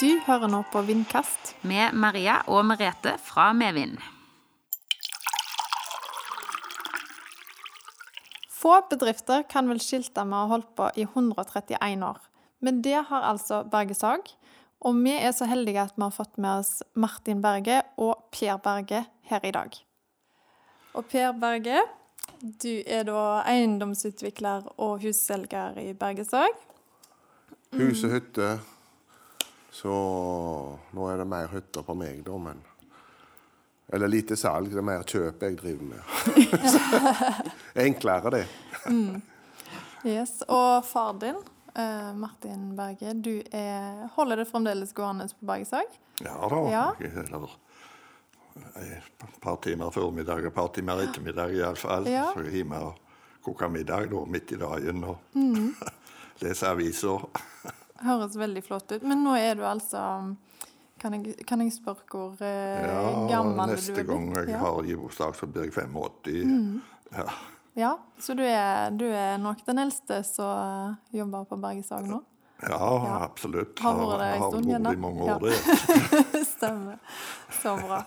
Du hører nå på Vindkast. Med Maria og Merete fra Medvind. Få bedrifter kan vel skilte med å ha holdt på i 131 år. Men det har altså Berge Sag. Og vi er så heldige at vi har fått med oss Martin Berge og Per Berge her i dag. Og Per Berge, du er da eiendomsutvikler og husselger i Berge Sag. Hus og hytte. Så nå er det mer hytter på meg, da, men Eller lite salg. Det er mer kjøp jeg driver med. Enklere, det. Yes, Og far din, uh, Martin Berge, du er, holder det fremdeles gående på Bergesag? Ja da. Ja. Eller et par timer formiddag og et par timer ettermiddag iallfall. Ja. Så hjemme og koke middag da, midt i dagen og lese aviser. Høres veldig flott ut. Men nå er du altså Kan jeg, kan jeg spørre hvor eh, Ja, gammel du er Neste gang jeg ja. har gebursdag, så blir jeg 85. Mm. Ja. ja, så du er, du er nok den eldste som jobber på Bergesag nå? ja, absolutt. Har vært det en har stund igjen, bodd da? i mange Ja. år, det. Stemmer. Så bra.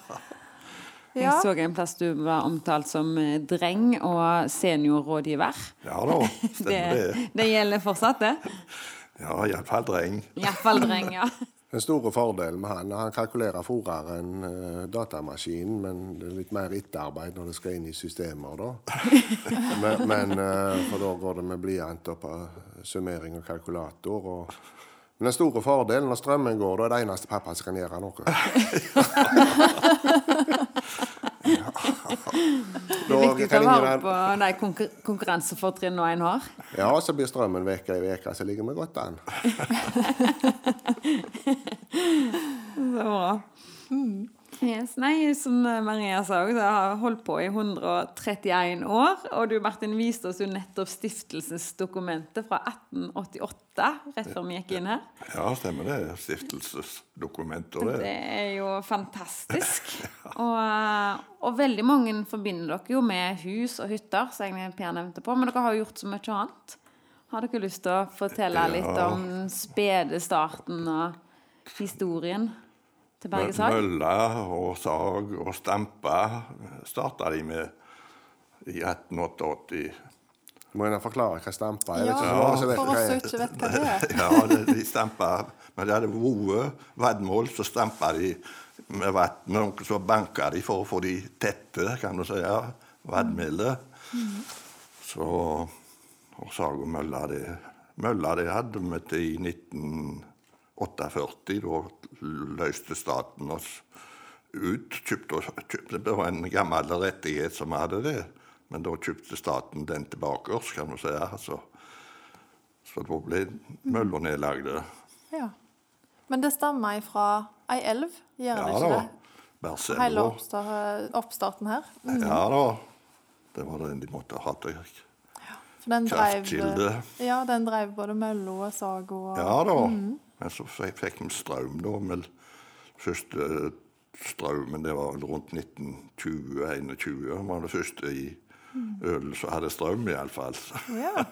Jeg så en plass du var omtalt som eh, dreng og seniorrådgiver. Ja da, Det, det. det gjelder fortsatt, det? Ja, iallfall dreng. Iallfall dreng, ja. Den store fordelen med han, han kalkulerer fortere enn uh, datamaskinen, men det er litt mer etterarbeid når det skal inn i systemer, da. men men uh, for da går det med blyant og på summering og kalkulator. Og, men den store fordelen når strømmen går, da er det eneste pappa som kan gjøre noe. ja. Viktig å være på de konkur konkurransefortrinnene en har. Ja, så blir strømmen vekk ei uke, så ligger vi godt an. Så bra. Yes, nei, som Maria sa, så har jeg holdt på i 131 år. Og du, Martin, viste oss jo nettopp stiftelsesdokumentet fra 1888, rett før vi gikk inn her. Ja, stemmer det. Stiftelsesdokumenter, Det det. er jo fantastisk. Og, og veldig mange forbinder dere jo med hus og hytter, som Per nevnte på, men dere har jo gjort så mye annet. Har dere lyst til å fortelle Ja. litt om spede starten og historien til bergesag? Møller og sag og stempe starta de med i 1888. Må jeg forklare hva stampa er? Ja for oss som ikke vet hva det er. Ja, det, de stampa Men de hadde vært veddemål, så stampa de med vann. Så banka de for å få de tette, kan du si. Ja, Veddemelet. Så Og sag og mølla, det Mølla det hadde vi til i 1948. Da løste staten oss ut. Kjøpte, kjøpte, det var en gammel rettighet som hadde det. Men da kjøpte staten den tilbake oss, kan du si. Altså. Så da ble mølla nedlagd. Ja. Men det stammer ifra ei elv, gjør det Ja ikke det? Hele Berselva. oppstart, oppstarten her. Ja da. Det var den de måtte ha til. Drev, Kraftkilde. ja, den drev både mølla og saga og Ja da. Men så fikk, vi strøm, da. Men første strømmen, det var vel rundt 1920-21. var det første i Ølen som hadde strøm, iallfall. Ja.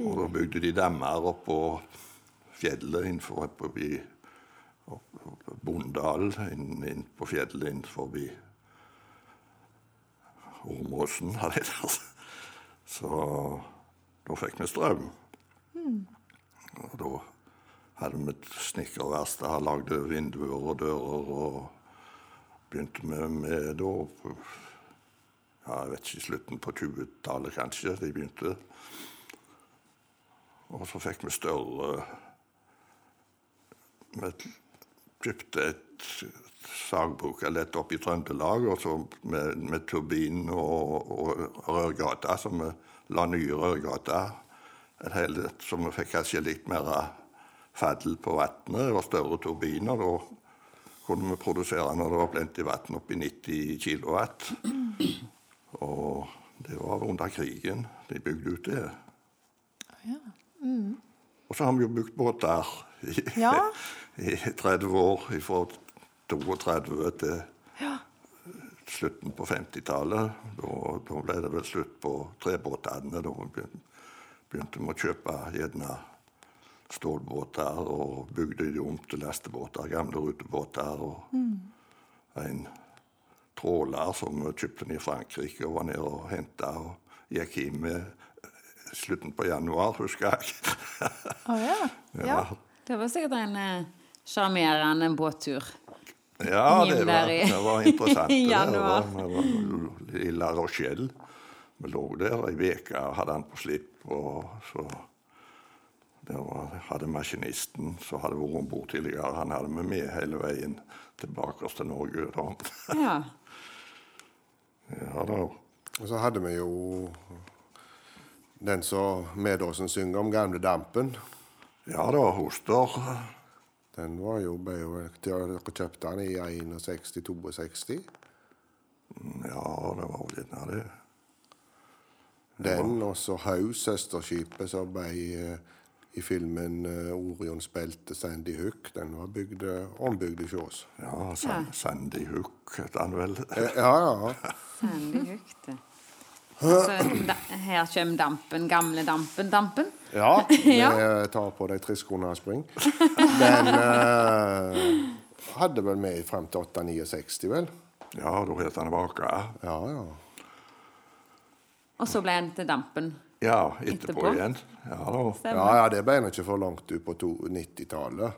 Og da bygde de dammer oppå fjellet innenfor forbi opp- opp- Bondal, inn, inn på fjellet inn forbi Ormåsen, har det hett. Så da fikk vi strøm. Og da hadde vi et snekkerverksted, lagde vinduer og dører og begynte med, med da ja, jeg vet ikke, slutten på 20-tallet kanskje de begynte. Og så fikk vi større Vi kjøpte et sagbruk eller et oppe i Trøndelag og så med, med turbin og, og rørgata, så vi la nye rørgater. Et hele, så vi fikk kanskje litt mer fadel på vannet var større turbiner. Da kunne vi produsere når det var plenty vann, oppi 90 kilowatt. Og det var under krigen de bygde ut det. Og så har vi jo bygd båter i, Ja. i 30 år, fra 32 til slutten på 50-tallet. Da, da ble det vel slutt på trebåtene. Da begynte vi å kjøpe gjerne stålbåter og bygde de om til lastebåter, gamle rutebåter. Og en tråler som vi kjøpte den i Frankrike og var nede og henta og gikk hjem med slutten på januar, husker jeg. Å ja. ja. Det var sikkert en eh, båttur. Ja, det var, det var interessant. i det var i La Rochelle. Vi lå der ei uke og hadde han på slipp. og så der var, hadde Maskinisten som hadde vært om bord tidligere, han hadde vi med hele veien tilbake til Norge. Da. Ja. Ja, da. Og så hadde vi jo den som Medåsen synger om, gamle Dampen. ja da, Hoster. Den var jo, Dere kjøpte den i 61-62. Ja, det var vel gjerne det. Den, og så Haug, søsterskipet, som ble eh, i filmen eh, Orions belte, Sandy Hook. Den var bygd, eh, ombygd i Kjås. Ja, San, Sandy Hook het han vel. Eh, Ja, ja. Sandy Hook, det. Altså, da, her kommer dampen, gamle dampen, dampen. Ja, Ja. vi tar på deg triskoene spring. Den eh, hadde vel med fram til 869, vel? Ja, da het han Vaka. Ja, ja. Og så ble han til dampen. Ja, etterpå, Etterpå? igjen. Ja da. Ja, ja, det ble ikke for langt ut på 90-tallet,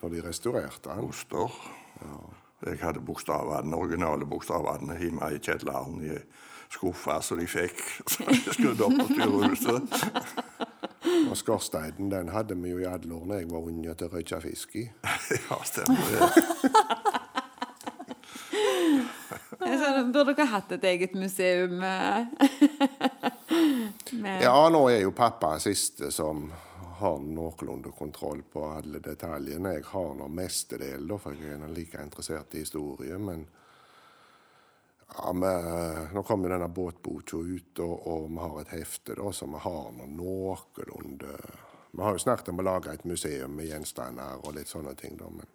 når de restaurerte den. Oster. Jeg hadde bokstavene, originale bokstavene hjemme i kjelleren i skuffa som de fikk. Så de skrudde opp på styrehuset. Og skorsteinen den hadde vi jo i alle år jeg var unge til å røyke fisk i. Ja, stemmer det. Så burde dere hatt et eget museum. Eh, med, Ja, nå er jo pappa siste som har noenlunde kontroll på alle detaljene. Jeg har nå mestedel, da, for jeg er like interessert i historie. Men ja, vi, nå kommer denne båtboka ut, og, og vi har et hefte da, så vi har nå noenlunde Vi har jo snakket om å lage et museum med gjenstander og litt sånne ting, da, men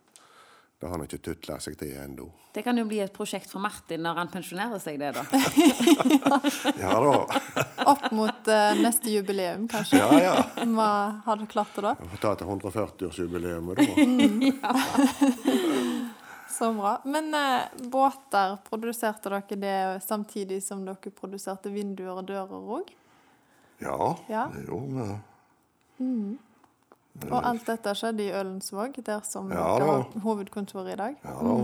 det har han ikke tutla seg til ennå. Det kan jo bli et prosjekt for Martin når han pensjonerer seg, det, da. Ja da. Opp mot uh, neste jubileum, kanskje. Ja, ja. Hva har du klart det da? Vi får ta til 140-årsjubileet da. Så bra. Men uh, båter, produserte dere det samtidig som dere produserte vinduer og dører òg? Ja, Ja. det gjorde vi. Og alt dette skjedde i Ølensvåg, der som Ja, dere har hovedkontoret i dag? Ja da.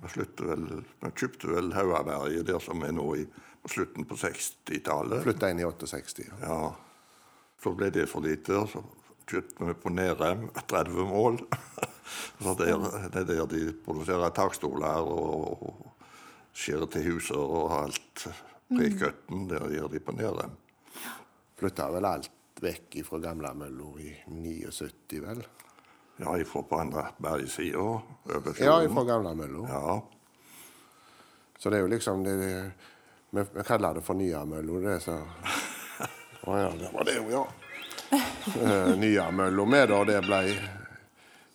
Vi, sluttet vel, vi kjøpte vel Haugaberget, der som er nå i, på slutten på 60-tallet. Flytta inn i 68. Ja. Ja. Så ble det for lite, og så kjøpte vi på Nerem 30 mål. så det er, det er der de produserer takstoler og, og skjærer til huser og alt. Prekøtten, der gjør de på Nerem. Flytta vel alt vekk fra gamlemølla i 79, vel? Ja, ifra på andre bergsida over Ja, ifra fra gamlemølla. Ja, Så det er jo liksom det, det, vi, vi kaller det for Nyamølla, det så Å ja, det var det jo, ja. Uh, Nyamølla med, da, det ble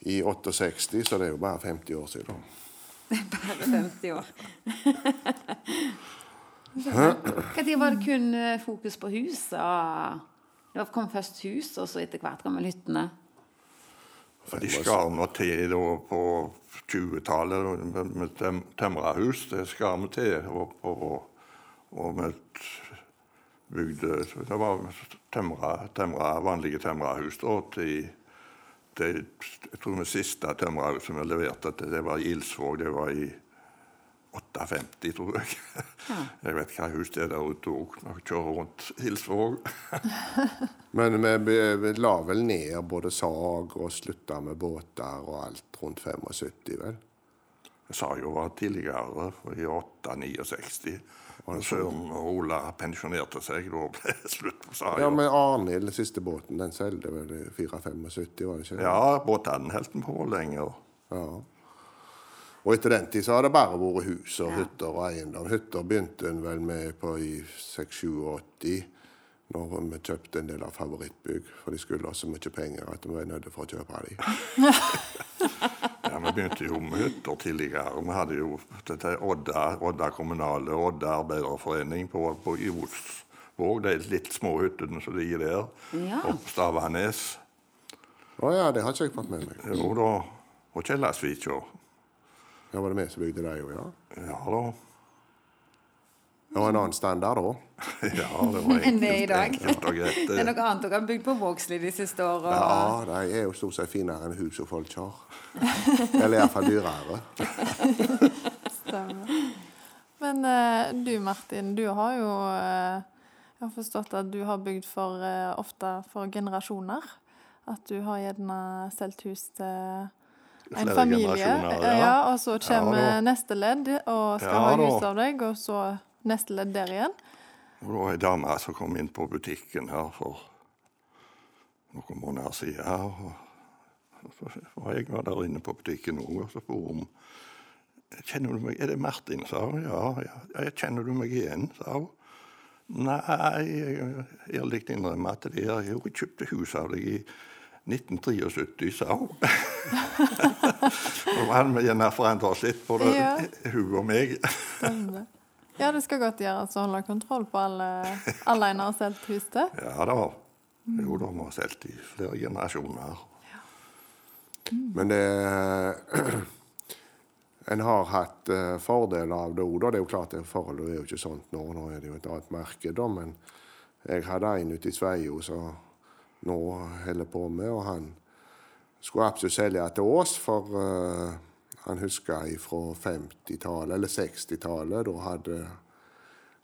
i 68, så det er jo bare 50 år siden. Bare 50 år. Når var det kun eh, fokus på hus? Det kom først hus, og så etter hvert kom hyttene? for de skar nå til da på 20-tallet med, tem, tømrerhus. Det skar vi til. Og, og, og vi bygde Det var temra, temra, vanlige det, jeg tror det siste tømrerhuset vi leverte det var i Ilsvåg. Det var i 58, tror jeg. Jeg vet hva hus det er der ute òg, når jeg kjører rundt Hilsvåg. Men vi, vi, vi la vel ned både sag og slutta med båter og alt rundt 75, vel? Jeg sa jo var tidligere, i 8-69. Og Søren og Ola pensjonerte seg, da ble det slutt på saga. Ja, Ja, men Arnhild, siste båten, den solgte vel i 4-75, var det ikke? ja båten holdt den på lenger. Ja. Og etter den tid så har det bare vært hus og hytter og eiendom. Hytter begynte en vel med på i 86 når vi kjøpte en del av favorittbygg. For de skulle ha så mye penger at vi var nødt for å kjøpe dem. Ja, Vi begynte jo med hytter tidligere. Vi hadde jo dette Odda, Odda kommunale Odda arbeiderforening på, på i Osvåg. De litt små hyttene som ligger der. Ja. Og på Stavanes. Å ja, det har ikke jeg fått med meg. Jo da. Og Kjellasvika. Ja, Var det vi som bygde det òg, ja? Ja da. Det var en annen standard da. Ja, det var Enn det er i dag. enkelt greit. Det er noe annet dere har bygd på Vågslid de siste åra. Ja, de er jo stort sett finere enn hus og folk har. Eller iallfall dyrere. Stemmer. Men uh, du Martin, du har jo uh, Jeg har forstått at du har bygd for uh, ofte for generasjoner. At du har gjerne solgt hus til en familie. ja. ja. og så kommer Ja, neste ledd og skal Ja, ha hus av deg, og så neste ledd der igjen. Og det var ei dame som kom inn på butikken her for noen måneder siden. Og så var jeg var der inne på butikken òg, og så spurte hun Kjenner du meg? Er det Martin? sa hun. Ja, ja. Kjenner du meg igjen? sa hun. Nei, jeg ærlig innrømme at det er jeg kjøpte hus av deg i 1973, sa hun. Nå han vi gjerne forandra oss litt, både Ja. hun og meg. Ja, det skal godt gjøres å holde kontroll på alle, alle en har solgt hus til. Ja da. Jo da, vi har solgt i flere generasjoner. Men det En har hatt eh, fordeler av det òg. Det er jo klart det forholdet er jo ikke sånt nå. Nå er det jo et annet marked, da. Men jeg hadde en ute i Sveio som nå holder på med, og han skulle absolutt selge til oss, for uh, han husker fra 50-tallet, eller 60-tallet. Da hadde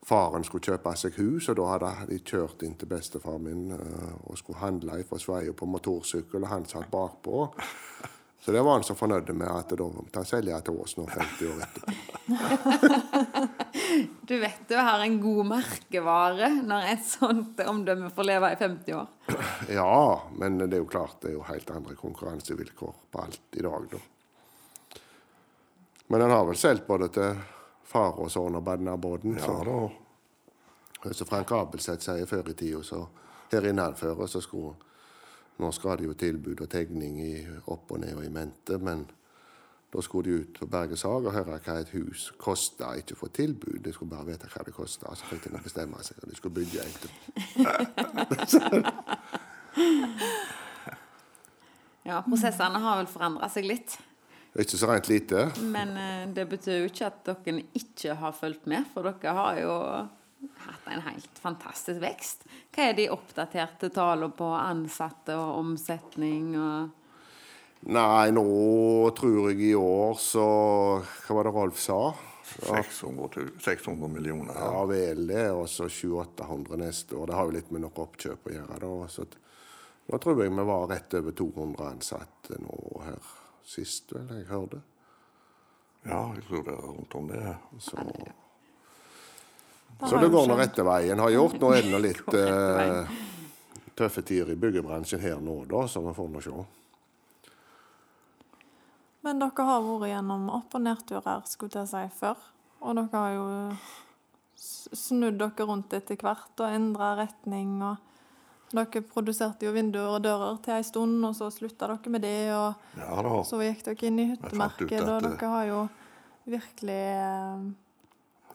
faren skulle kjøpe seg hus, og da hadde de kjørt inn til bestefar min uh, og skulle handle fra Sveio på motorsykkel, og han satt bakpå. Så det var han så fornøyd med at da selger til oss nå 50 år etterpå. Du vet du har en god merkevare når et sånt omdømme får leve i 50 år. Ja, men det er jo klart det er jo helt andre konkurransevilkår på alt i dag, da. Men han har vel solgt både til far og sønn og Badnabodden. Ja da. Så Frank Abelseth sier før i tida, så her innenfor så skulle Nå skal det jo tilbud og tegning i opp og ned og i mente, men da skulle de ut på Bergesag og høre hva et hus kosta, ikke få tilbud. De skulle bare vite hva det kosta, så fikk de bestemme seg, og de skulle bygge et. Ja, Prosessene har vel forandra seg litt. Ikke så rent lite. Men eh, det betyr jo ikke at dere ikke har fulgt med, for dere har jo hatt en helt fantastisk vekst. Hva er de oppdaterte tallene på ansatte og omsetning og Nei, nå tror jeg i år så Hva var det Rolf sa? 600, 600 millioner. Ja vel det, og så 700-800 neste år. Det har jo litt med noe oppkjøp å gjøre. da. Så at, nå tror jeg vi var rett over 200 ansatte nå her sist, vel, jeg hørte. Ja, jeg tror det er rundt om det. Så, så det går nå rette veien. Har gjort. Nå er det nå litt eh, tøffe tider i byggebransjen her nå, da, så vi får nå se. Men dere har vært gjennom opp- og nedturer, skulle jeg si, før. Og dere har jo snudd dere rundt etter hvert og endra retning. og Dere produserte jo vinduer og dører til ei stund, og så slutta dere med det. og Ja. Så gikk dere inn i hyttemarkedet, og eh, dere har jo virkelig eh,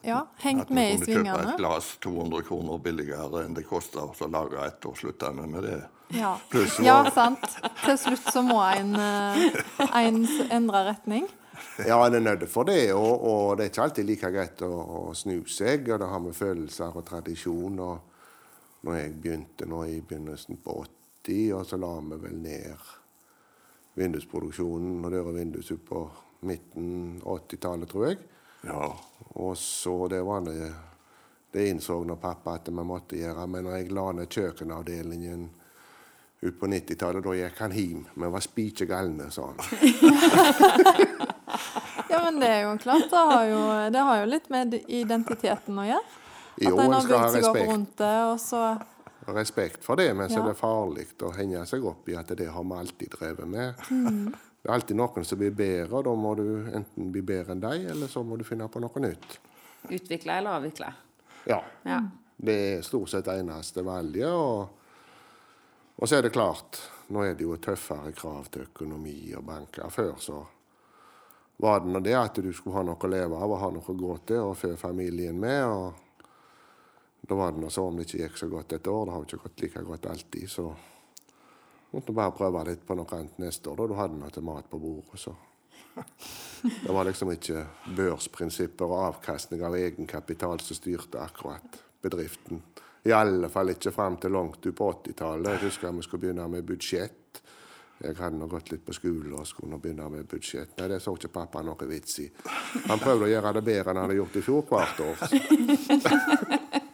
ja, hengt At vi med i kunne kjøpe et svingene. glass 200 kroner billigere enn det koster å lage et, og slutta med det. Ja. Pluss ja, sant. Til slutt så må en, eh, en endre retning. Ja, en er nødt for det, og, og det er ikke alltid like greit å, å snu seg. og Det har med følelser og tradisjon. og når jeg begynte nå i begynnelsen på 80, og så la vi vel ned vindusproduksjonen og dør og vindus på midten 80-tallet, tror jeg. Ja. Og så det var det Det innså når pappa at vi måtte gjøre. Men når jeg la ned kjøkkenavdelingen ut på 90-tallet, da gikk han hjem. Vi var spikje galne, sa han. Ja, men det er jo klart. Det har jo, det har jo litt med identiteten å gjøre. At Jo, en har bygd seg opp rundt det, og så respekt for det, men så Ja. er det farlig å henge seg opp i at det har vi alltid drevet med. Mm. Det er alltid noen som blir bedre, og da må du enten bli bedre enn dem, eller så må du finne på noe nytt. utvikle eller avvikle? Ja. Ja. Det er stort sett eneste valget. Og, og så er det klart, nå er det jo tøffere krav til økonomi og banker. Før så var det nå det at du skulle ha noe å leve av og ha noe å gå til og fø familien med. og Da var det nå så om det ikke gikk så godt et år. Det har jo ikke gått like godt alltid. Så Måtte bare prøve litt på noe annet neste år. da. Du hadde noe mat på bordet. så... Det var liksom ikke børsprinsipper og avkastning av egenkapital som styrte akkurat bedriften. I alle fall ikke fram til langt ut på 80-tallet. Jeg husker vi skulle begynne med budsjett. Jeg hadde nå gått litt på skole og skulle nå begynne med budsjett. Nei, det så ikke pappa noe vits i. Han prøvde å gjøre det bedre enn han hadde gjort i fjor hvert år.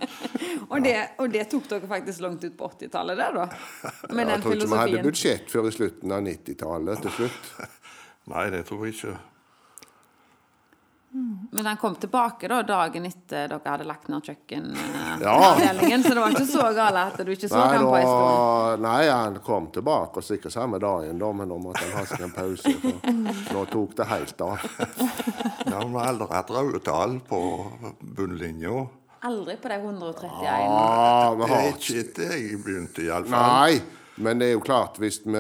Og det, og det tok dere faktisk langt ut på 80-tallet, det, da? Med Jeg tror ikke vi hadde budsjett før i slutten av 90-tallet til slutt. Nei, det tror jeg ikke. Men han kom tilbake da dagen etter dere hadde lagt ned kjøkkenavdelingen, Ja. så det var ikke så galt at du ikke så Nei, ham på en stund. nei, han kom tilbake og sikkert samme dagen, da, men da måtte han ha seg en pause. For nå tok det helt av. Ja, Vi har aldri hatt røde tall på bunnlinja. Aldri på de 131. Ah, Det er ikke etter jeg begynte, iallfall. Nei, men det er jo klart, hvis vi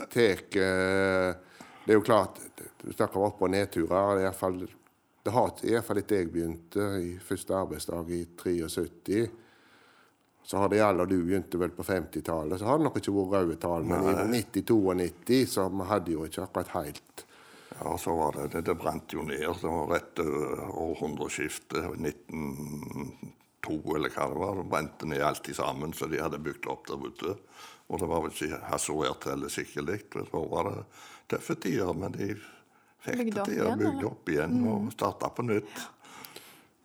tar Det er jo klart Du snakker om opp- og nedturer. Det er fall, det har iallfall etter jeg begynte i første arbeidsdag i 73 så har det alle, du begynte vel på 50-tallet, så har det nok ikke vært røde tall. Men i 90-92 så vi hadde jo ikke akkurat helt Ja, så var det, det, det brant jo ned. Det var rett århundreskiftet, 1902 eller hva det var. Det brente ned alt sammen, så de hadde bygd opp der ute. Og det var vel ikke hassoert heller skikkelig. Så var det tøffe tider, men de fikk det til å igjen, bygge opp igjen og starte på nytt.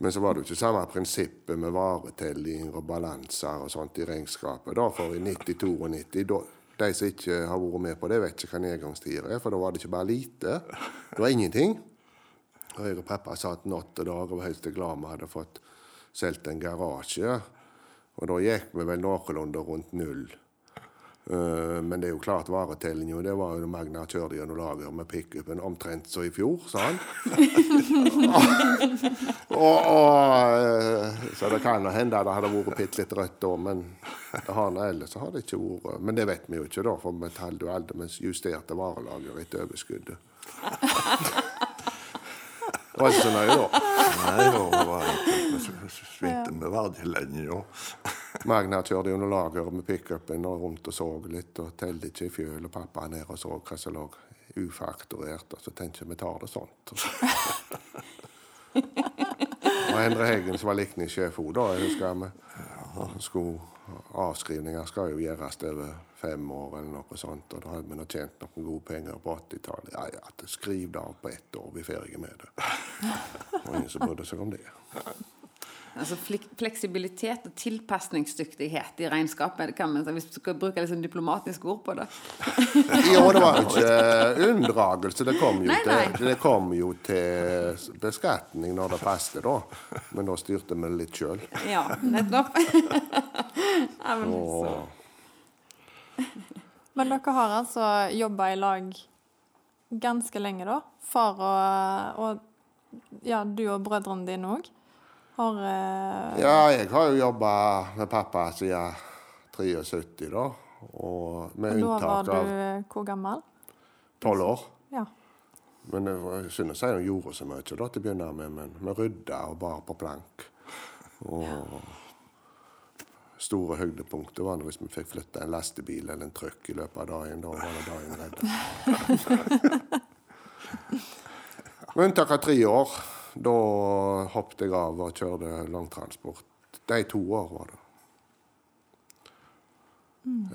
Men så var det jo ikke samme prinsippet med varetelling og balanser og sånt i regnskapet. Da, for i 92 og 90, da, de som ikke har vært med på det, vet ikke hva nedgangstider er, for da var det ikke bare lite. Det var ingenting. Og jeg og pappa satt natt og dag og var helt glad vi hadde fått solgt en garasje. Og da gikk vi vel noenlunde rundt null. Eh, men det er jo klart varetellinga det var jo Magna kjørte gjennom lager med pickupen omtrent som i fjor, sa han. Og, og, eh, så det kan hende det hadde vært bitte litt rødt da, men det har noe ellers så har det ikke vært Men det vet vi jo ikke, da, for vi talte jo aldri vi justerte varelager etter overskuddet. Det var ikke så nøye, da. Nei, da var det svinte med verdilenge. Magna kjørte gjennom lageret med pickupen og rundt og så litt, og telte ikke i fjøl, og pappa ned og så hva som lå ufakturert, og så tenkte vi tar det sånt. Og Endre Heggen som var likningssjef òg, da. Husker vi skulle, Avskrivninger skal jo gjøres over fem år eller noe sånt, og da hadde vi nå tjent noen gode penger på 80-tallet. Ja, ja, skriv det av på ett år, vi er ferdige med det. Og ingen som brydde seg om det. Altså Fleksibilitet og tilpasningsdyktighet i regnskapet, det kan man, hvis du skal bruke litt sånn diplomatiske ord på det. Jo, det var jo ikke unndragelse. Det kom jo, Nei, nei. Til, det kom jo til beskatning når det passet, da. Men da styrte vi litt sjøl. Ja, nettopp. ja, men så. Men dere har altså jobba i lag ganske lenge, da? Far og, og ja, du og brødrene dine òg? Har uh... Ja, jeg har jo jobba med pappa siden 73, da. Og med Da var du av eh, hvor gammel? tolv år. Ja. Men det var synd å si hun gjorde så mye da, til å begynne med, men vi rydda og bar på plank. Og store høydepunktet var hvis vi fikk flytta en lastebil eller en trøkk i løpet av dagen. Da var det dagen redda. Med unntak av tre år. Da hoppet jeg av og kjørte langtransport. De to år var det.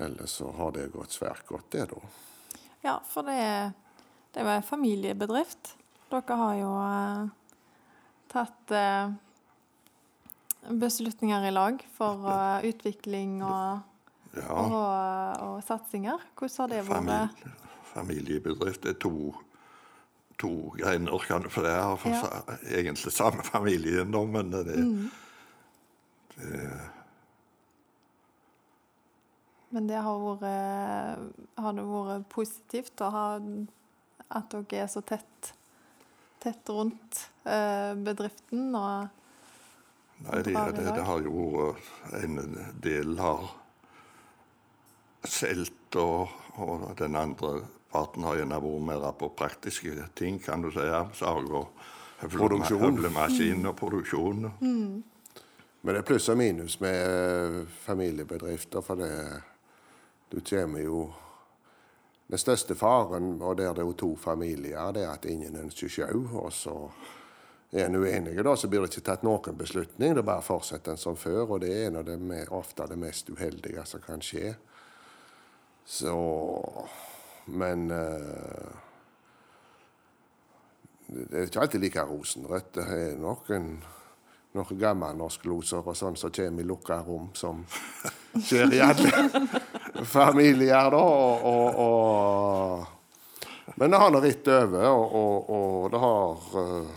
Ellers så har det gått svært godt, det, da. ja, for det, det var en familiebedrift. Dere har jo eh, tatt eh, beslutninger i lag for uh, utvikling og, Ja, og, og satsinger. Hvordan har det vært? familie, familiebedrift er to, to greiner, for det er for Ja. egentlig samme familie. da, men det, Mm. Men det har vært, har det vært positivt å ha at dere er så tett, tett rundt eh, bedriften og Nei, det, det, det har jo vært En del har solgt, og, og den andre parten har gjerne vært mer på praktiske ting, kan du si. Sag og Produksjon. høvlemaskin og produksjon. Men det er pluss og minus med eh, familiebedrifter, for det Du kommer jo Den største faren, og der det er jo to familier, det er at ingen ønsker sjau. Og så er en uenige, da, så blir det ikke tatt noen beslutning. Det bare fortsetter en som før, og det er en av det ofte det mest uheldige som kan skje. Så Men uh, det er ikke alltid like rosenrødt. Det er noen, noen gammelnorskloser og sånn som kommer i lukka rom, som skjer i alle familier, da. Og, og, og, men det har nå ritt over, og, det har uh,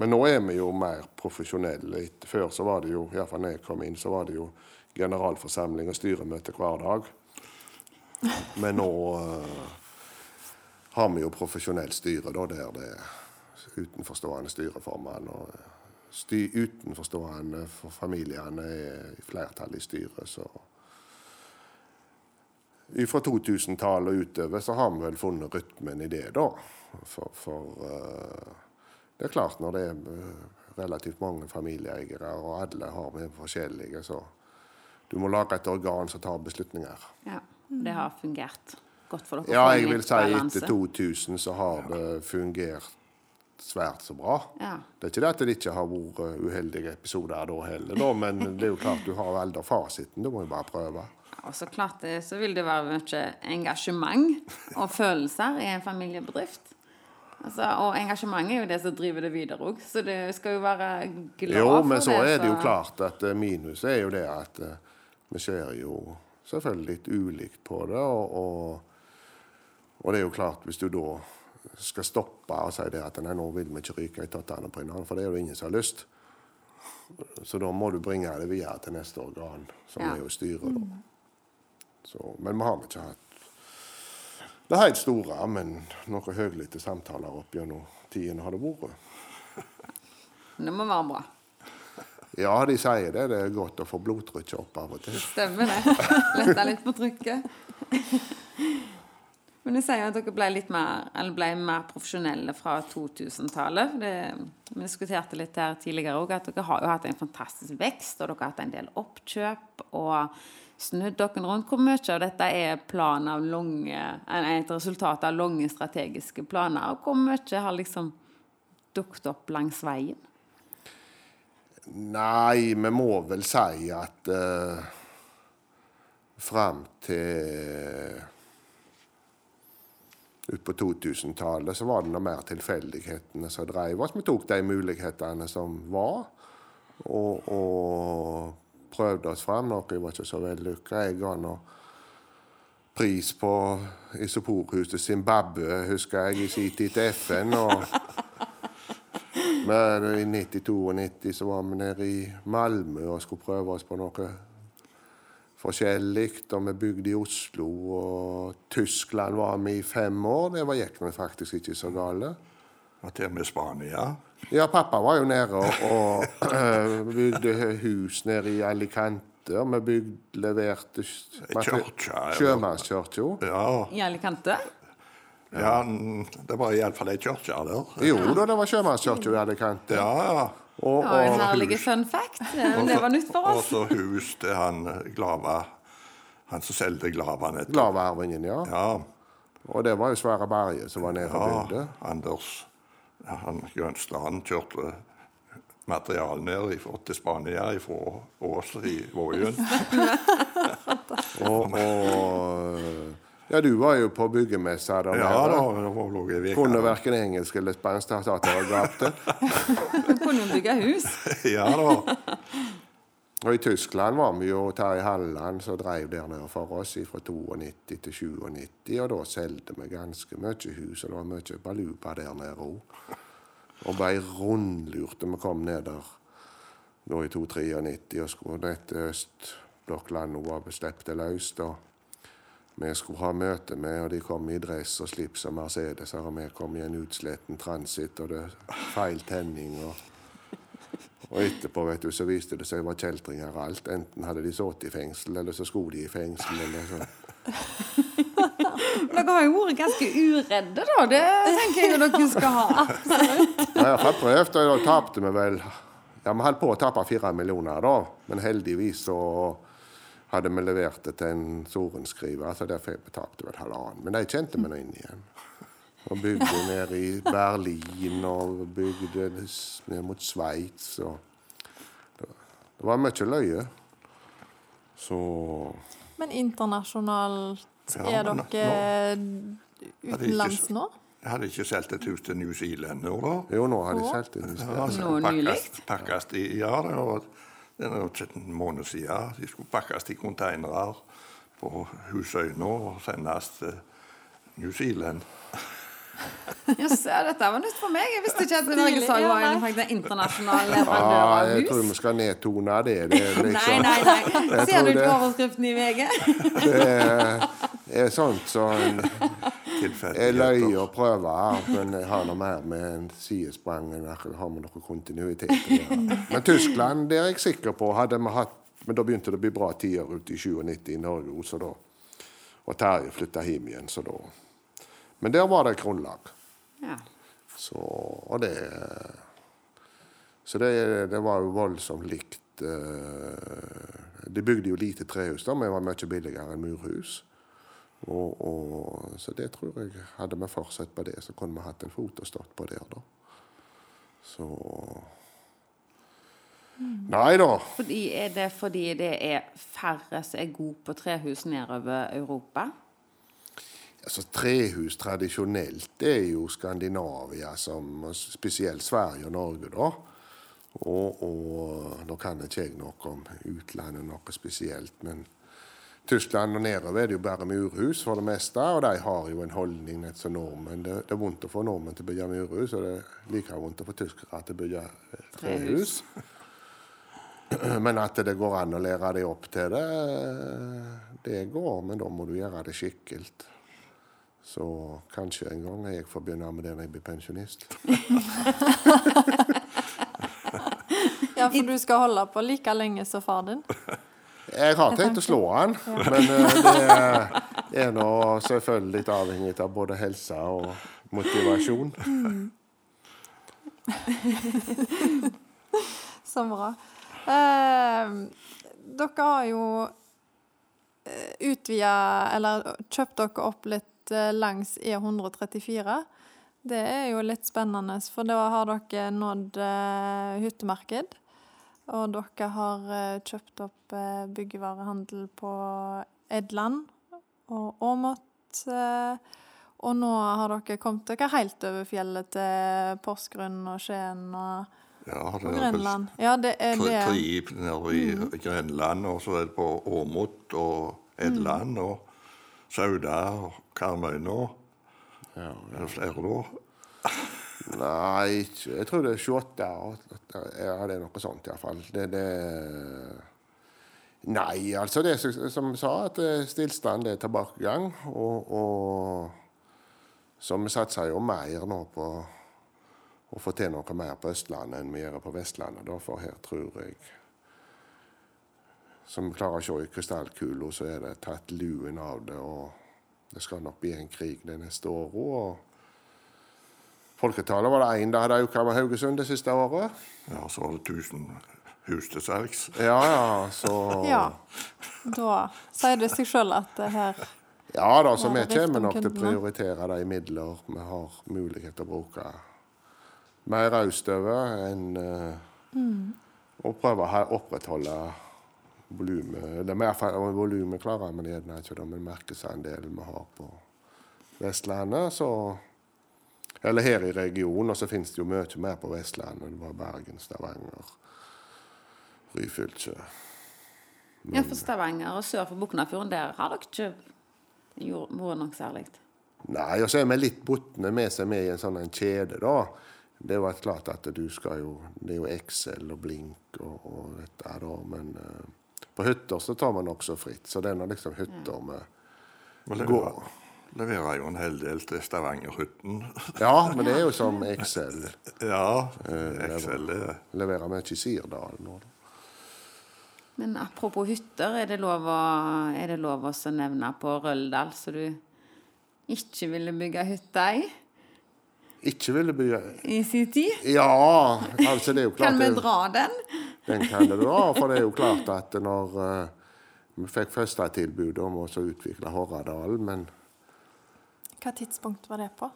Men nå er vi jo mer profesjonelle. Før så var det jo, iallfall da jeg kom inn, så var det jo generalforsamling og styremøte hver dag. Men nå eh, har vi jo profesjonelt styre, da, der det er utenforstående styreformann og sty, utenforstående for familiene er i flertall i styret, så Fra 2000-tallet og utover så har vi vel funnet rytmen i det, da. For, for uh, det er klart, når det er eh, relativt mange familieeiere, og alle har med forskjellige, så du må lage et organ som tar beslutninger. Ja, det har fungert godt for dere. Ja, jeg vil si etter 2000 så har det fungert svært så bra. Ja. Det er ikke det at det ikke har vært eh, uheldige episoder da heller, da, men det er jo klart du har aldri fasiten. Du må jo bare prøve. Og så klart det, så vil det være mye engasjement og følelser i en familiebedrift. Altså, og engasjement er jo det som driver det videre òg, så det skal jo være glad Jo, for men så er det jo klart at eh, minuset er jo det at eh, vi ser jo selvfølgelig litt ulikt på det, og, og, og det er jo klart hvis du da skal stoppe og si det at nei, nå vil vi ikke ryke i tottene på hverandre, for det er jo ingen som har lyst. Så da må du bringe det videre til neste organ, som Ja. er jo styret. da. Så, men vi har ikke hatt det helt store, men noen høylytte samtaler opp gjennom tidene har det vært. Det må være bra. Ja, de sier det. Det er godt å få blodtrykket opp av og til. Stemmer det. Lette litt på trykket. Men du sier at dere ble litt mer, ble mer profesjonelle fra 2000-tallet. Vi diskuterte litt her tidligere òg, at dere har jo hatt en fantastisk vekst, og dere har hatt en del oppkjøp og snudd dere rundt. Hvor mye av dette er av lange, et resultat av lange strategiske planer, og hvor mye har liksom dukket opp langs veien? Nei, vi må vel si at uh, fram til ut på 2000-tallet så var det noe mer tilfeldighetene som drev oss. Vi tok de mulighetene som var, og, og prøvde oss fram. Noe var ikke så vellykka. Jeg ga nå pris på isoporhuset Zimbabwe, husker jeg, i sin tid til FN. og men i 92 og 90 så var vi nede i Malmö og skulle prøve oss på noe forskjellig. Og vi bygde i Oslo, og Tyskland var vi i fem år. Det var, gikk vi faktisk ikke så gale. Og til og med Spania. Ja, pappa var jo nede og, og bygde hus nede i Alicante. Og vi bygde, leverte Sjømannskirka. Ja, I Alicante? ja det var iallfall ei kirke der. Jo da, det var sjømannskirka i Alicante. Ja, ja. Og, og, en herlig fun fact. Det var nytt for oss. Og så hus til han eh, Glava Han som solgte Glavaen etter. Glavarvingen, ja. Ja, Og det var jo Sverre Berge som var nede og ja, bygde. Anders han Grønstrand kjørte material ned til Spania fra Ås i Vågen. Og, og Ja, du var jo på byggemessa der Ja da, nede. var lå i. Kunne verken engelsk eller spansk. Da jeg gapte. Kunne hun bygge hus. Ja da. Og i Tyskland var vi jo Terje Halland som drev der nede for oss fra 92 til 97. Og da solgte vi ganske mye hus, og det var mye baluba der nede òg. Og ble rundlurte. Vi kom ned der nå i 1993 og skulle ned til østblokklandet og var sluppet løst. og vi skulle ha møte med, og de kom i dress og slips og Mercedes, og vi kom i en utsletten transit, og det feil tenning. og og etterpå vet du, så viste det seg det var kjeltringer og alt. Enten hadde de sittet i fengsel, eller så skulle de i fengsel. eller så. Dere har jo vært ganske uredde, da. Det tenker jeg jo dere skal ha. Jeg har prøvd, og da tapte vi vel Ja, vi holdt på å tape fire millioner, da. Men heldigvis så hadde vi levert det til en sorenskriver, så derfor jeg betalte vel halvannen. Men de kjente meg nå inn igjen. Og bygde ned i Berlin og bygde ned mot Sveits. og Det var mye løye. Så Men internasjonalt, Ja, er men dere utenlands nå? Jeg hadde ikke solgt et hus til New Zealand nå, da. jo, nå har de solgt det. i Ja, altså, Nå nylig? pakkes- pakkes de, ja, det var, det er jo ikke en måned siden. De skulle pakkes i containere på Husøyna og sendes til New Zealand. Yes, ja, dette var nytt for meg. Jeg visste ikke at ja, var en, internasjonal faktisk av leverandør Ja, jeg tror vi skal nedtone det. det Nei, liksom, nei, nei. Jeg Ser du ikke overskriften i VG? Det er, er sånt som er Tilfeldigheter. løye å prøve her, men jeg har noe mer med en sidesprang enn jeg har med noe kontinuitet å gjøre. Men Tyskland, det er jeg sikker på, hadde vi hatt Men da begynte det å bli bra tider ute i 97 i Norge, så da Og Terje flytta hjem igjen, så da Men der var det et grunnlag. Ja. Så, og det Så det, det var jo voldsomt likt. eh, De bygde jo lite trehus, da, men det var mye billigere enn murhus. Og, og, så det tror jeg Hadde vi fortsatt på det, så kunne vi hatt en fot og stått på der, da. Så Nei da. Fordi, er det fordi det er færre som er gode på trehus nedover Europa? Altså, trehus tradisjonelt det er jo Skandinavia, som, spesielt Sverige og Norge, da. Og, og nå kan ikke jeg noe om utlandet noe spesielt, men Tyskland og nedover er det jo bare murhus for det meste, og de har jo en holdning nett som nordmenn. Det, det er vondt å få nordmenn til å bygge murhus, og det er like vondt å få tyskere til å bygge eh, trehus. Men at det går an å lære det opp til det, det går, men da må du gjøre det skikkelig. Så kanskje en gang jeg får begynne med det når jeg blir pensjonist. Ja, for du skal holde på like lenge som far din? Jeg har tenkt å slå han, men eh, det er- nå selvfølgelig litt avhengig av både helse og motivasjon. Så bra. Eh, dere har jo utvida, eller kjøpt dere opp litt eh, langs E134. Det er jo litt spennende, for da har dere nådd eh, hyttemarked. Og dere har eh, kjøpt opp eh, byggevarehandel på Edland og Åmot. Eh, og nå har dere kommet dere helt over fjellet til Porsgrunn og Skien og, Ja, det og er Grenland. Ja, det er tre, det. tre nede i Grenland, og så er det på Åmot og Edland og Sauda og Karmøyna. Ja, Er det flere da? Nei, jeg tror det er 28 år. Ja, det er noe sånt iallfall. Det, det Nei, altså det som- jeg sa, at eh, stillstand er tilbakegang. Og, og så vi satser jo mer nå på å få til noe mer på Østlandet enn vi gjør på Vestlandet. Da, for her tror jeg Som vi klarer å se i krystallkula, så er det tatt luen av det. Og det skal nok bli en krig de neste åra. Folketallet var det én det hadde økt med Haugesund det siste året. Ja, så var det 1000 hus til salgs. Ja, ja, så Ja. Da sier det seg sjøl at det her Ja da, så vi det er kommer nok til å prioritere de midler vi har mulighet til å bruke mer raust over enn uh, Mm. å prøve å opprettholde volumet. Eller mer fa- volumet klarer vi gjerne ikke, da, men markedsandelen vi har på Vestlandet, så Eller her i regionen, og så finnes det jo mye mer på Vestlandet. Det var Bergen, Stavanger, Ryfylke. Ja, for Stavanger og sør for Buknafjorden, der har dere ikke gjort- vært noe særlig. Nei, og så er vi litt botne med seg med i en sånn en kjede, da. Det er jo klart at du skal jo Det er jo Excel og Blink og, og dette, da. Men uh, på hytter så tar man også fritt. Så det er nå liksom hytter med ja. Gå. Leverer, jo en hel del til Stavangerhytten. Ja, men det er jo som Excel. Ja, Excel er Leverer mye i Sirdal nå. da. Men apropos hytter, er det lov å, er det lov å nevne på Røldal så du ikke ville bygge hytte i Ikke ville bygge i sin tid? Ja, altså det er jo klart Kan vi dra den? Den kan du dra, for det er jo klart at når, uh, Vi fikk første tilbud om å utvikle Horradalen, men Hva tidspunkt var det på?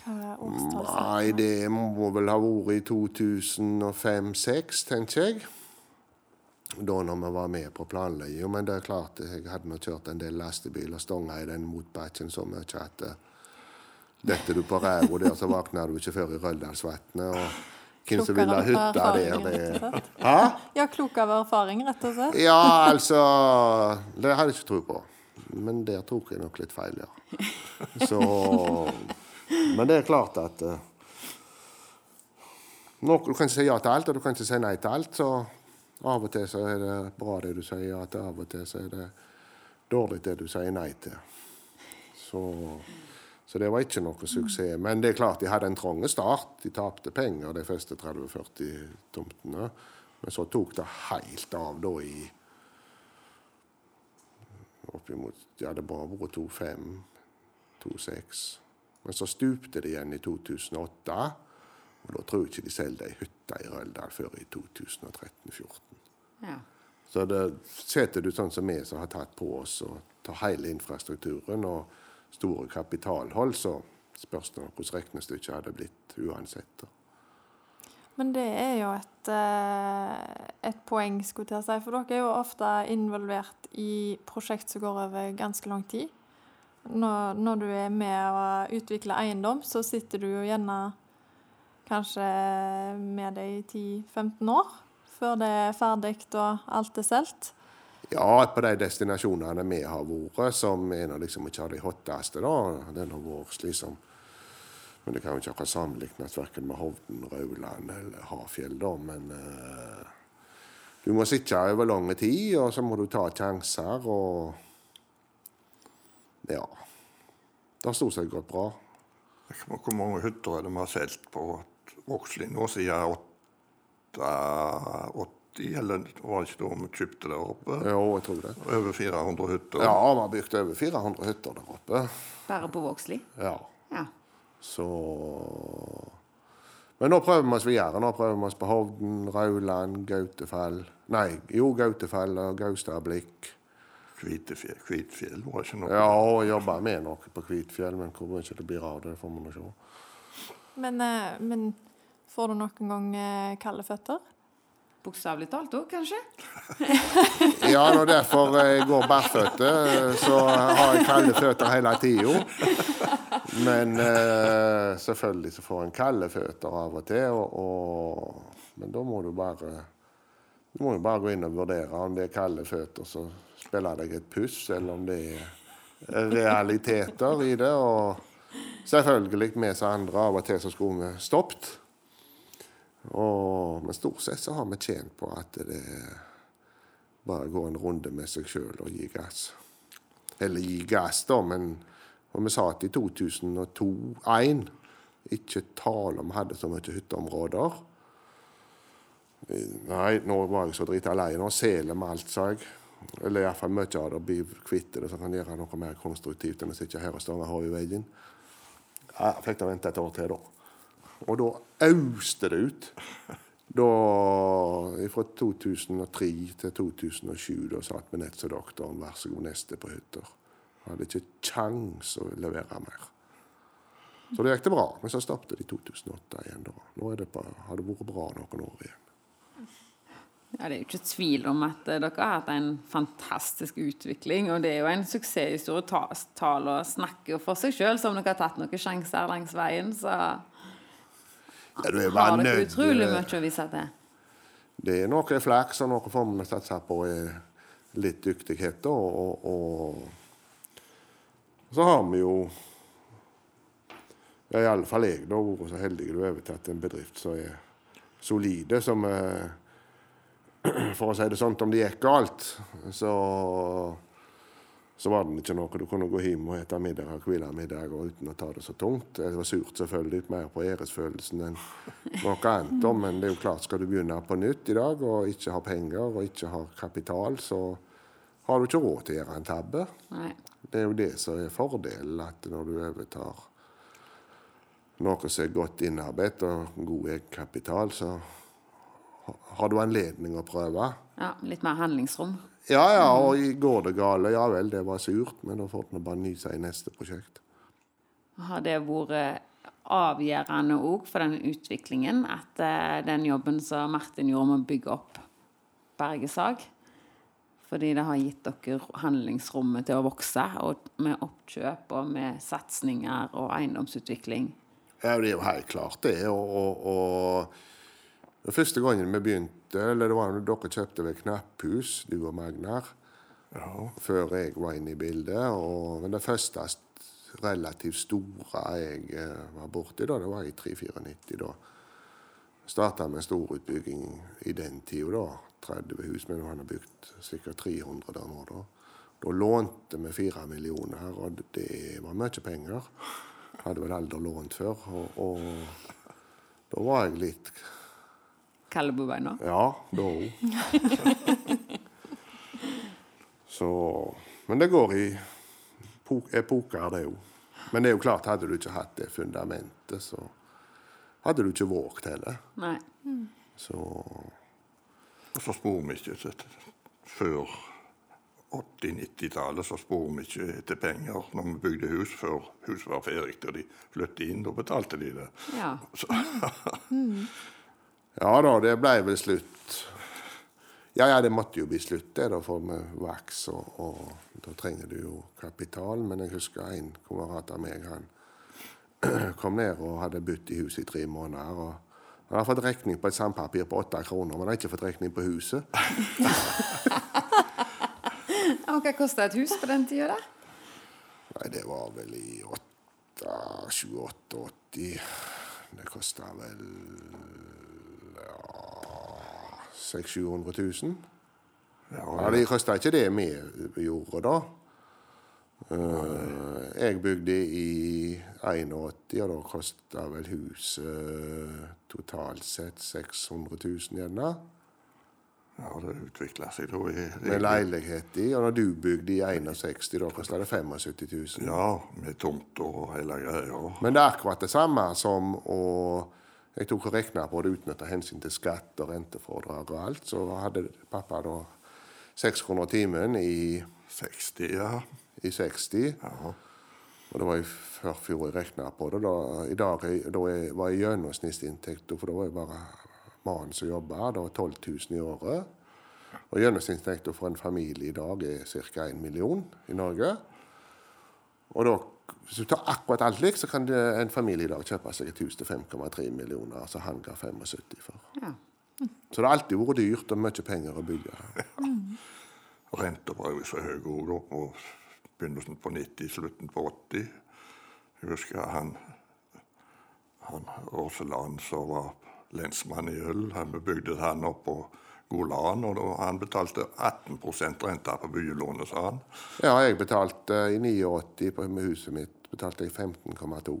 Hva årstall? Nei, det må vel ha vært i 2005-2006, tenker jeg. Da når vi var med på planlegginga. Men det er klart, jeg hadde nå kjørt en del lastebil og stonga i den motbakken så mye at eh, detter du på ræva der, så våkner du ikke før i Røldalsvatnet. Og hvem som vil ha hytta der. Ja, klok av erfaring, rett og slett. Ja, altså Det hadde jeg ikke tro på. Men der tok jeg nok litt feil, ja. Så Men det er klart at uh, nok, Du kan ikke si ja til alt, og du kan ikke si nei til alt. Så av og til så er det bra det du sier ja til, av og til så er det dårlig det du sier nei til. Så, så det var ikke noe suksess. Men det er klart de hadde en trang start. De tapte penger de første 30-40 tomtene. Men så tok det helt av da i oppimot Ja, det bare vært 2-5, 2-6. Men så stupte det igjen i 2008. Og da tror jeg ikke de selger ei hytte i Røldal før i 2013-2014. Ja. Så det setter du sånn som vi som har tatt på oss å ta hele infrastrukturen og store kapitalhold, så spørs det hvordan regnestykket hadde blitt uansett. da. Men det er jo et, eh, et poeng, skulle jeg si. For dere er jo ofte involvert i prosjekt som går over ganske lang tid. Når, når du er med å utvikle eiendom, så sitter du jo gjerne kanskje med det i 10-15 år før det er ferdig og alt er solgt. Ja, på de destinasjonene vi har vært, som er nå liksom ikke av de hotteste, da. Den har vært slitsom. Men det kan jo ikke akkurat sammenlignes verken med Hovden, Rauland eller Hafjell, da. Men eh, du må sitte over lang tid, og så må du ta sjanser, og Ja. Det har stort sett gått bra. Hvor mange hytter er det vi har solgt på Vågslid nå siden 80, eller var det ikke da vi kjøpte der oppe? Jo, jeg tror det. Over 400 hytter. Ja, vi har bygd over 400 hytter der oppe. Bare på Vågslid? Ja. Ja. Så Men nå prøver vi oss videre. Nå prøver vi oss på Hovden, Rauland, Gautefall Nei, jo, Gautefall og Gaustablikk. Kvitefjell, Kvitfjell var ikke noe. Ja, og jobber med noe på Kvitfjell, men hvor mye det blir av det, får vi nå se. Men, eh, men får du noen gang eh, kalde føtter? Bokstavelig talt òg, kanskje? Ja, og derfor jeg går bærføtte. så har jeg kalde føtter hele tida. Men eh, selvfølgelig så får en kalde føtter av og til, og, og, men da må du bare du må jo bare gå inn og vurdere om det er kalde føtter, så spiller deg et puss, eller om det er realiteter i det. Og selvfølgelig, vi som andre, av og til så skulle vi stoppet. Og, men stort sett så har vi tjent på at det bare går en runde med seg sjøl og gi gass. Eller gi gass, da, men og vi at i 2002-2001 ikke tale om vi hadde så mye hytteområder. Nei, nå var jeg så drita lei. Nå seler vi alt, sa jeg. Eller iallfall mye av det. Bli kvitt det, så kan gjøre noe mer konstruktivt enn å sitte her og stange hodet i veggen. Jeg fikk da vente et år til, da. Og da auste det ut. Da, Fra 2003 til 2007 da satt vi nett som doktoren, vær så god, neste på hytter. Hadde ikke kjangs å levere mer. Så det gikk det bra. Men så stoppet det i 2008 igjen. da. Nå er det bare, har det vært bra noen år igjen. Ja, Det er jo ikke tvil om at eh, dere har hatt en fantastisk utvikling. Og det er jo en suksesshistorie. Tallene snakker for seg sjøl, som dere har tatt noen sjanser langs veien. Så Ja, du er bare har dere utrolig mye å vise til. Det er noe flaks, og noe får vi satse på er litt dyktighet. Og, og, og så har vi jo ja, fall jeg da, vært så heldig å ha overtatt en bedrift som er solide. som eh, For å si det sånn, om det gikk galt, så, så var det ikke noe du kunne gå hjem og spise middag og hvile middag og uten å ta det så tungt. Det var surt, selvfølgelig, mer på æresfølelsen enn noe annet. Men det er jo klart, skal du begynne på nytt i dag og ikke ha penger og ikke ha kapital, så har du ikke råd til å gjøre en tabbe. Nei. Det er jo det som er fordelen, at når du overtar noe som er godt innarbeidet og god egenkapital, så har du anledning å prøve. Ja, litt mer handlingsrom. Ja, ja, og går det gale, ja vel, det var surt, men da får vi bare ny seg i neste prosjekt. Har det vært avgjørende òg for den utviklingen at eh, den jobben som Martin gjorde med å bygge opp Bergesag? Fordi det har gitt dere handlingsrommet til å vokse, og med oppkjøp og med satsinger og eiendomsutvikling. Ja, det er jo helt klart det. Og, og, og første gangen vi begynte, eller det var når dere kjøpte ved Knapphus, du og Magnar, Ja. før jeg var inne i bildet. Og, men det første relativt store jeg eh, var borti, da, det var i 394. Da starta med storutbygging i den tida, da. 30 hus, men han har bygd ca. 300 der nå, da. Da lånte vi fire millioner, og det var mye penger. Hadde vel aldri lånt før. Og, og da var jeg litt Kalle Ja, det var hun. Så Men det går i epoker, det òg. Men det er jo klart, hadde du ikke hatt det fundamentet, så hadde du ikke våget heller. Nei. Så Og så spor vi ikke Før 80-90-tallet så spor vi ikke etter penger når vi bygde hus før huset var ferdig og de flyttet inn. Da betalte de det. Ja. Så, Ja da, det ble vel slutt. Ja, ja, det måtte jo bli slutt, det, da, for med vaks, og, og da trenger du jo kapital. Men jeg husker en kamerat av meg, han kom ned og hadde bodd i huset i tre måneder. og han har fått regning på et sandpapir på åtte kroner, men han har ikke fått regning på huset. Og hva kosta et hus på den tida, da? Nei, det var vel i 28-80. Det kosta vel 600 000-700 000. Ja, det kosta ikke det vi gjorde da. Uh, jeg bygde i 81, og da kosta vel huset totalt sett 600 000 gjerne. ja, det utvikla seg da. i- Med leilighet i. Og når du bygde i 61, da kosta det 75 000. Ja, med tomt og hele greia. Men det er akkurat det samme som å Jeg tok og regna på det uten å ta hensyn til skatt og rentefordrag og alt. Så hadde pappa da 600 timen i, 60, ja. i 60. ja. Og det var i forfjor jeg regna på det. Da, I dag da jeg, var gjennomsnittsinntekten, for da var jeg bare mannen som jobba, det var 12 000 i året. Og gjennomsnittsinntekta for en familie i dag er ca. 1 million i Norge. Og da, hvis du tar akkurat alt likt, så kan det, en familie i dag kjøpe seg et hus til 5,3 millioner. Altså han ga 75 for. Ja. Så det har alltid vært dyrt og mye penger å bygge. Renta var jo så høy òg, da. På begynnelsen på 90, slutten på 80. Jeg husker han, han Åseland som var lensmann i Øl. Han bygde han opp på Golan, og han betalte 18% rente på bylånet, sa han. Ja, jeg betalte i 89 på med huset mitt betalte jeg 15,2.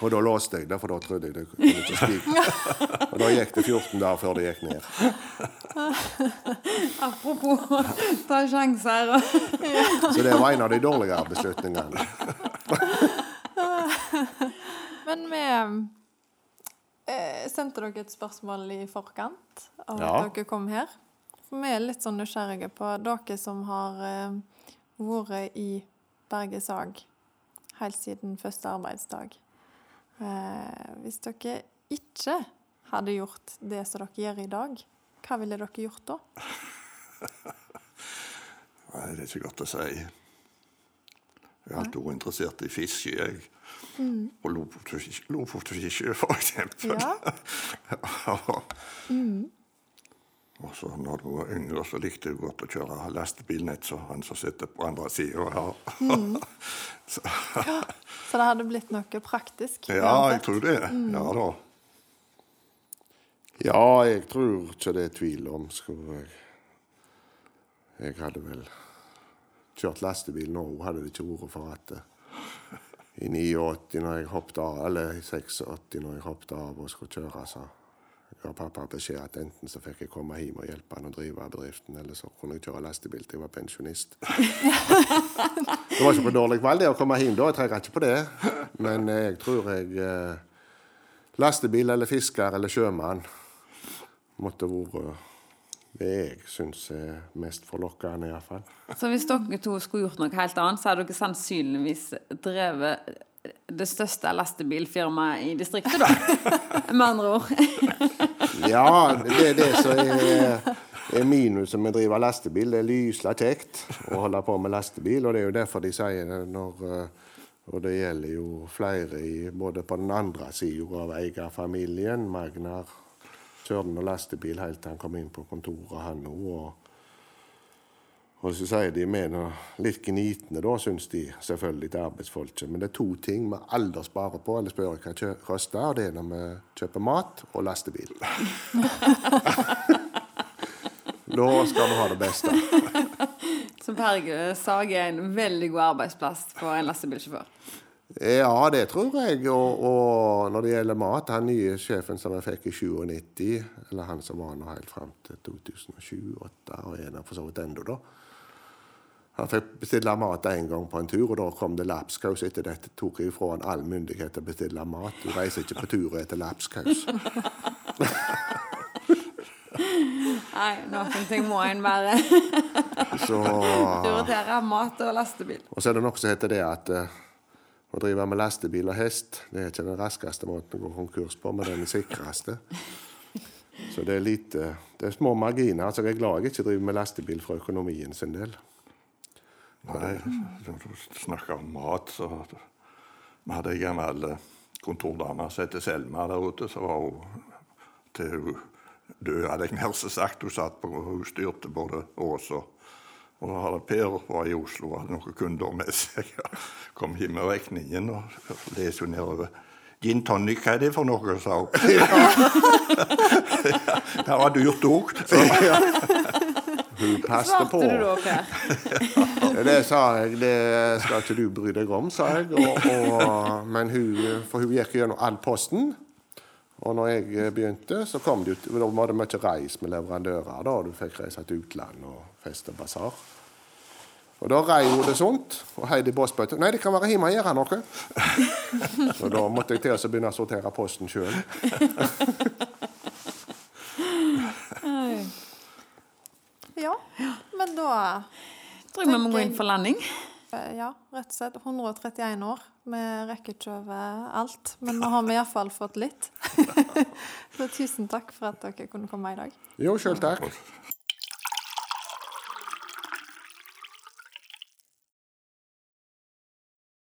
Og da låste jeg det, for da trodde jeg det kunne ikke stige. Og da gikk det 14 dager før det gikk ned. Apropos ta sjanser ja. Så det var en av de dårligere beslutningene. Men vi eh, sendte dere et spørsmål i forkant av at Ja. dere kom her. For vi er litt sånn nysgjerrige på dere som har eh, vært i Berge Sag helt siden første arbeidsdag. Eh, hvis dere ikke hadde gjort det som dere gjør i dag, hva ville dere gjort da? Nei, det er ikke godt å si. Jeg er alltid vært interessert i fiske, jeg. Og lofotfiske, lofotfiske, for eksempel. Ja. Og så når du var yngre, så likte jeg godt å kjøre lastebilnett, så han som sitter på andre sida her. så, Så det hadde blitt noe praktisk? ja, jeg tror det. Ja da. Ja, jeg tror ikke det er tvil om, skulle jeg Jeg hadde vel kjørt lastebil nå, hadde det ikke vært for at i 89 når jeg hoppet av, eller i 86 når jeg hoppet av og skulle kjøre, så ga pappa beskjed at enten så fikk jeg komme hjem og hjelpe han å drive bedriften, eller så kunne jeg kjøre lastebil til jeg var pensjonist. det var ikke på dårlig valg det å komme hjem da, jeg trenger ikke på det. Men eh, jeg tror jeg eh, Lastebil eller fisker eller sjømann måtte vært det jeg syns er mest forlokkende, iallfall. Så hvis dere to skulle gjort noe helt annet, så hadde dere sannsynligvis drevet det største lastebilfirmaet i distriktet, da? Med andre ord. Ja, det er det som er, er minuset med å drive lastebil. Det er lysla kjekt å holde på med lastebil, og det er jo derfor de sier det når eh, Og det gjelder jo flere i, både på den andre sida av eierfamilien. Magnar kjørte og lastebil helt til han kom inn på kontoret, han òg. Og, og så sier de med noe litt gnitne, da, syns de selvfølgelig til arbeidsfolket. Men det er to ting vi aldri sparer på, eller spør hva koster, og det er når vi kjøper mat og lastebil. da skal vi ha det beste. Så Berge Sage er en veldig god arbeidsplass for en lastebilsjåfør. Ja, det tror jeg. Og, og, når det gjelder mat Han nye sjefen som jeg fikk i 97, eller han som var nå helt fram til 2007-2008, og er der for så vidt ennå, da. Han fikk bestille mat én gang på en tur, og da kom det lapskaus. Etter dette tok jeg ifra han all myndighet til å bestille mat. Du reiser ikke på tur etter lapskaus. Nei, noen ting må en bare Så prioritere. Mat og lastebil. Og så er det noe som heter det at eh, å drive med lastebil og hest, det er ikke den raskeste måten å gå konkurs på, men den sikreste. Så det er lite Det er små marginer. Altså, jeg er glad jeg ikke driver med lastebil for økonomien sin del. Nei, når du snakker om mat, så Vi hadde ei gammel eh, kontordame som het Selma der ute, så var hun til hun døde, hadde jeg nær sagt. Hun satt på, hun styrte både Ås og og da hadde Per var i Oslo og hadde noen kunder med seg. Kom hjem med regningen og leste nedover. Gin tonic, hva er det for noe? sa hun. det var dyrt òg. Hun passte på. Svarte du da, Per? Det sa jeg, det skal ikke du bry deg om, sa jeg. Og, og, men hun, for hun gikk gjennom all posten. Og når jeg begynte, så kom det ut, da var det mye reis med leverandører. da, Du fikk reise til utlandet og feste basar. Og da rei hun det sånt. Og Heidi Båsbø Nei, det kan være hjemme og gjøre noe. Og da måtte jeg til å begynne å sortere posten sjøl. Ja, men da Tror jeg vi må gå inn for landing. Ja, rett og slett 131 år. Vi rekker ikke over alt, men nå har vi iallfall fått litt. Så tusen takk for at dere kunne komme i dag. Jo, sjøl takk.